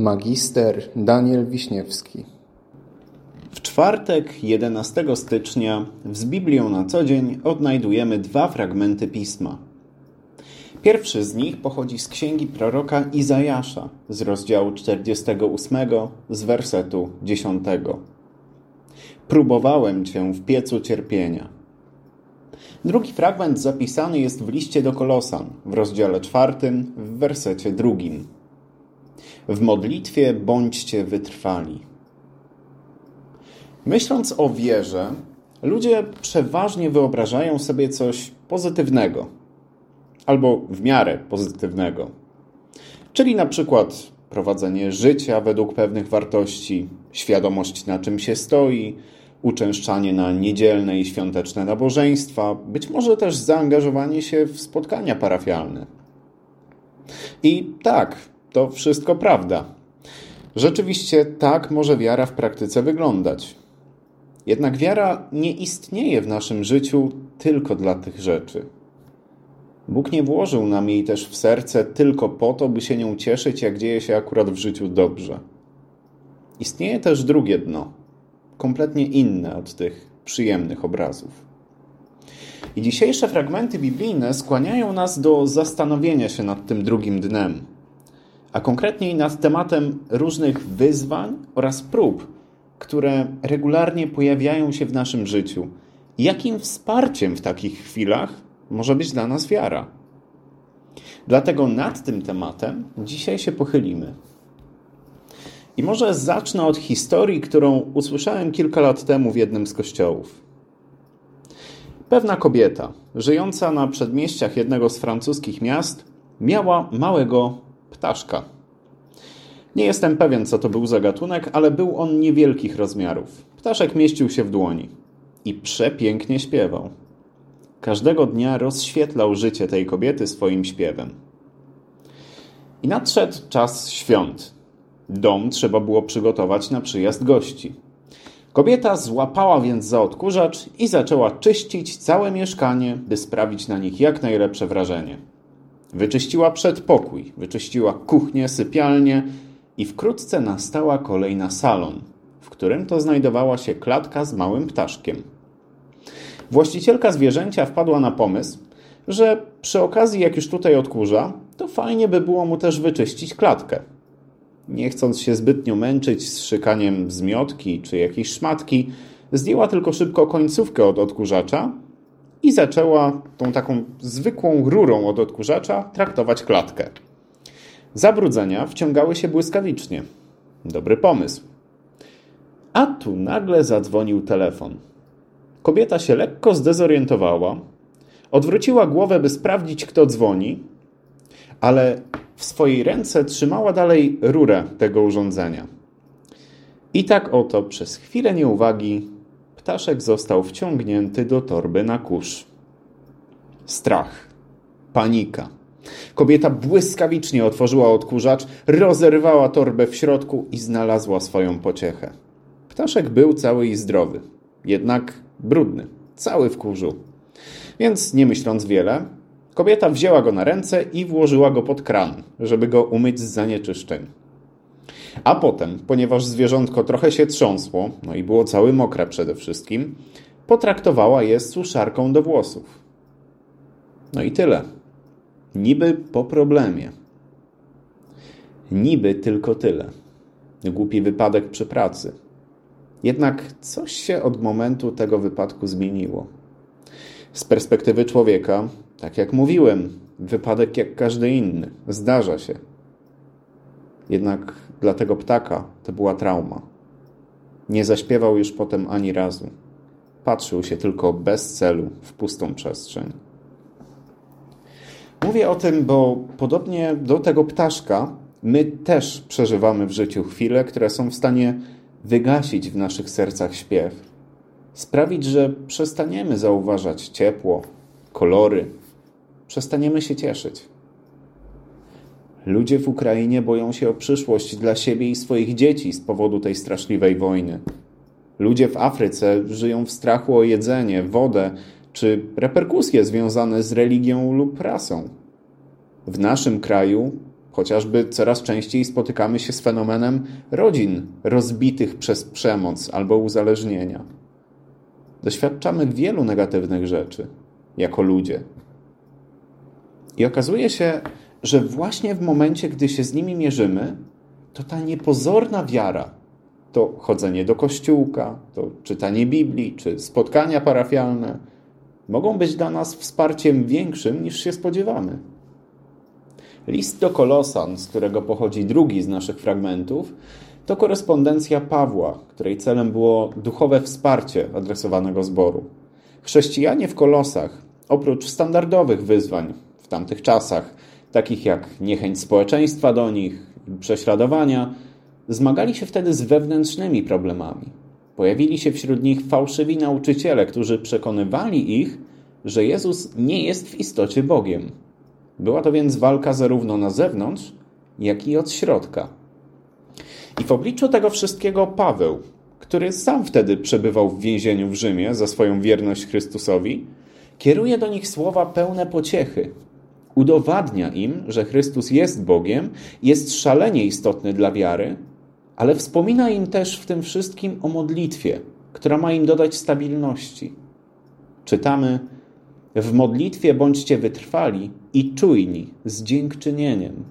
Magister Daniel Wiśniewski W czwartek, 11 stycznia, z Biblią na co dzień odnajdujemy dwa fragmenty pisma. Pierwszy z nich pochodzi z księgi proroka Izajasza z rozdziału 48 z wersetu 10. Próbowałem cię w piecu cierpienia. Drugi fragment zapisany jest w liście do Kolosan w rozdziale czwartym w wersecie drugim. W modlitwie bądźcie wytrwali. Myśląc o wierze, ludzie przeważnie wyobrażają sobie coś pozytywnego albo w miarę pozytywnego. Czyli na przykład prowadzenie życia według pewnych wartości, świadomość na czym się stoi, uczęszczanie na niedzielne i świąteczne nabożeństwa, być może też zaangażowanie się w spotkania parafialne. I tak, to wszystko prawda. Rzeczywiście tak może wiara w praktyce wyglądać. Jednak wiara nie istnieje w naszym życiu tylko dla tych rzeczy. Bóg nie włożył nam jej też w serce tylko po to, by się nią cieszyć, jak dzieje się akurat w życiu dobrze. Istnieje też drugie dno, kompletnie inne od tych przyjemnych obrazów. I dzisiejsze fragmenty biblijne skłaniają nas do zastanowienia się nad tym drugim dnem, a konkretniej nad tematem różnych wyzwań oraz prób, które regularnie pojawiają się w naszym życiu. Jakim wsparciem w takich chwilach może być dla nas wiara? Dlatego nad tym tematem dzisiaj się pochylimy. I może zacznę od historii, którą usłyszałem kilka lat temu w jednym z kościołów. Pewna kobieta, żyjąca na przedmieściach jednego z francuskich miast, miała małego ptaszka. Nie jestem pewien, co to był za gatunek, ale był on niewielkich rozmiarów. Ptaszek mieścił się w dłoni i przepięknie śpiewał. Każdego dnia rozświetlał życie tej kobiety swoim śpiewem. I nadszedł czas świąt. Dom trzeba było przygotować na przyjazd gości. Kobieta złapała więc za odkurzacz i zaczęła czyścić całe mieszkanie, by sprawić na nich jak najlepsze wrażenie. Wyczyściła przedpokój, wyczyściła kuchnię, sypialnię i wkrótce nastała kolej na salon, w którym to znajdowała się klatka z małym ptaszkiem. Właścicielka zwierzęcia wpadła na pomysł, że przy okazji, jak już tutaj odkurza, to fajnie by było mu też wyczyścić klatkę. Nie chcąc się zbytnio męczyć z szykaniem zmiotki czy jakiejś szmatki, zdjęła tylko szybko końcówkę od odkurzacza i zaczęła tą taką zwykłą rurą od odkurzacza traktować klatkę. Zabrudzenia wciągały się błyskawicznie. Dobry pomysł. A tu nagle zadzwonił telefon. Kobieta się lekko zdezorientowała, odwróciła głowę, by sprawdzić, kto dzwoni, ale w swojej ręce trzymała dalej rurę tego urządzenia. I tak oto przez chwilę nieuwagi ptaszek został wciągnięty do torby na kurz. Strach, panika. Kobieta błyskawicznie otworzyła odkurzacz, rozerwała torbę w środku i znalazła swoją pociechę. Ptaszek był cały i zdrowy, jednak brudny, cały w kurzu. Więc nie myśląc wiele, kobieta wzięła go na ręce i włożyła go pod kran, żeby go umyć z zanieczyszczeń. A potem, ponieważ zwierzątko trochę się trząsło, no i było całe mokre przede wszystkim, potraktowała je suszarką do włosów. No i tyle. Niby po problemie. Niby tylko tyle. Głupi wypadek przy pracy. Jednak coś się od momentu tego wypadku zmieniło. Z perspektywy człowieka, tak jak mówiłem, wypadek jak każdy inny. Zdarza się. Jednak dla tego ptaka to była trauma. Nie zaśpiewał już potem ani razu. Patrzył się tylko bez celu w pustą przestrzeń. Mówię o tym, bo podobnie do tego ptaszka, my też przeżywamy w życiu chwile, które są w stanie wygasić w naszych sercach śpiew, sprawić, że przestaniemy zauważać ciepło, kolory, przestaniemy się cieszyć. Ludzie w Ukrainie boją się o przyszłość dla siebie i swoich dzieci z powodu tej straszliwej wojny. Ludzie w Afryce żyją w strachu o jedzenie, wodę czy reperkusje związane z religią lub rasą. W naszym kraju Chociażby coraz częściej spotykamy się z fenomenem rodzin rozbitych przez przemoc albo uzależnienia. Doświadczamy wielu negatywnych rzeczy jako ludzie. I okazuje się, że właśnie w momencie, gdy się z nimi mierzymy, to ta niepozorna wiara, to chodzenie do kościółka, to czytanie Biblii czy spotkania parafialne mogą być dla nas wsparciem większym niż się spodziewamy. List do Kolosan, z którego pochodzi drugi z naszych fragmentów, to korespondencja Pawła, której celem było duchowe wsparcie adresowanego zboru. Chrześcijanie w Kolosach, oprócz standardowych wyzwań w tamtych czasach, takich jak niechęć społeczeństwa do nich, prześladowania, zmagali się wtedy z wewnętrznymi problemami. Pojawili się wśród nich fałszywi nauczyciele, którzy przekonywali ich, że Jezus nie jest w istocie Bogiem. Była to więc walka zarówno na zewnątrz, jak i od środka. I w obliczu tego wszystkiego Paweł, który sam wtedy przebywał w więzieniu w Rzymie za swoją wierność Chrystusowi, kieruje do nich słowa pełne pociechy. Udowadnia im, że Chrystus jest Bogiem, jest szalenie istotny dla wiary, ale wspomina im też w tym wszystkim o modlitwie, która ma im dodać stabilności. Czytamy: W modlitwie bądźcie wytrwali i czujni z dziękczynieniem.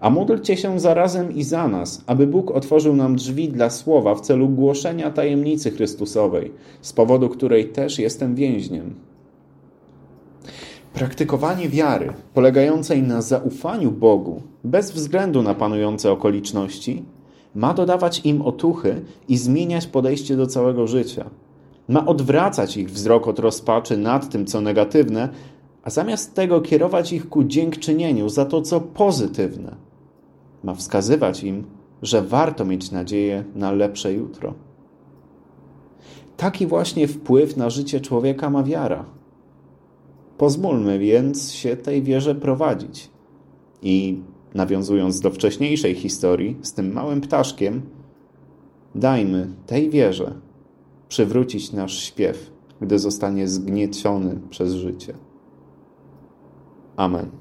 A módlcie się zarazem i za nas, aby Bóg otworzył nam drzwi dla słowa w celu głoszenia tajemnicy Chrystusowej, z powodu której też jestem więźniem. Praktykowanie wiary, polegającej na zaufaniu Bogu, bez względu na panujące okoliczności, ma dodawać im otuchy i zmieniać podejście do całego życia. Ma odwracać ich wzrok od rozpaczy nad tym, co negatywne, a zamiast tego kierować ich ku dziękczynieniu za to, co pozytywne. Ma wskazywać im, że warto mieć nadzieję na lepsze jutro. Taki właśnie wpływ na życie człowieka ma wiara. Pozwólmy więc się tej wierze prowadzić i nawiązując do wcześniejszej historii z tym małym ptaszkiem, dajmy tej wierze przywrócić nasz śpiew, gdy zostanie zgnieciony przez życie. Amen.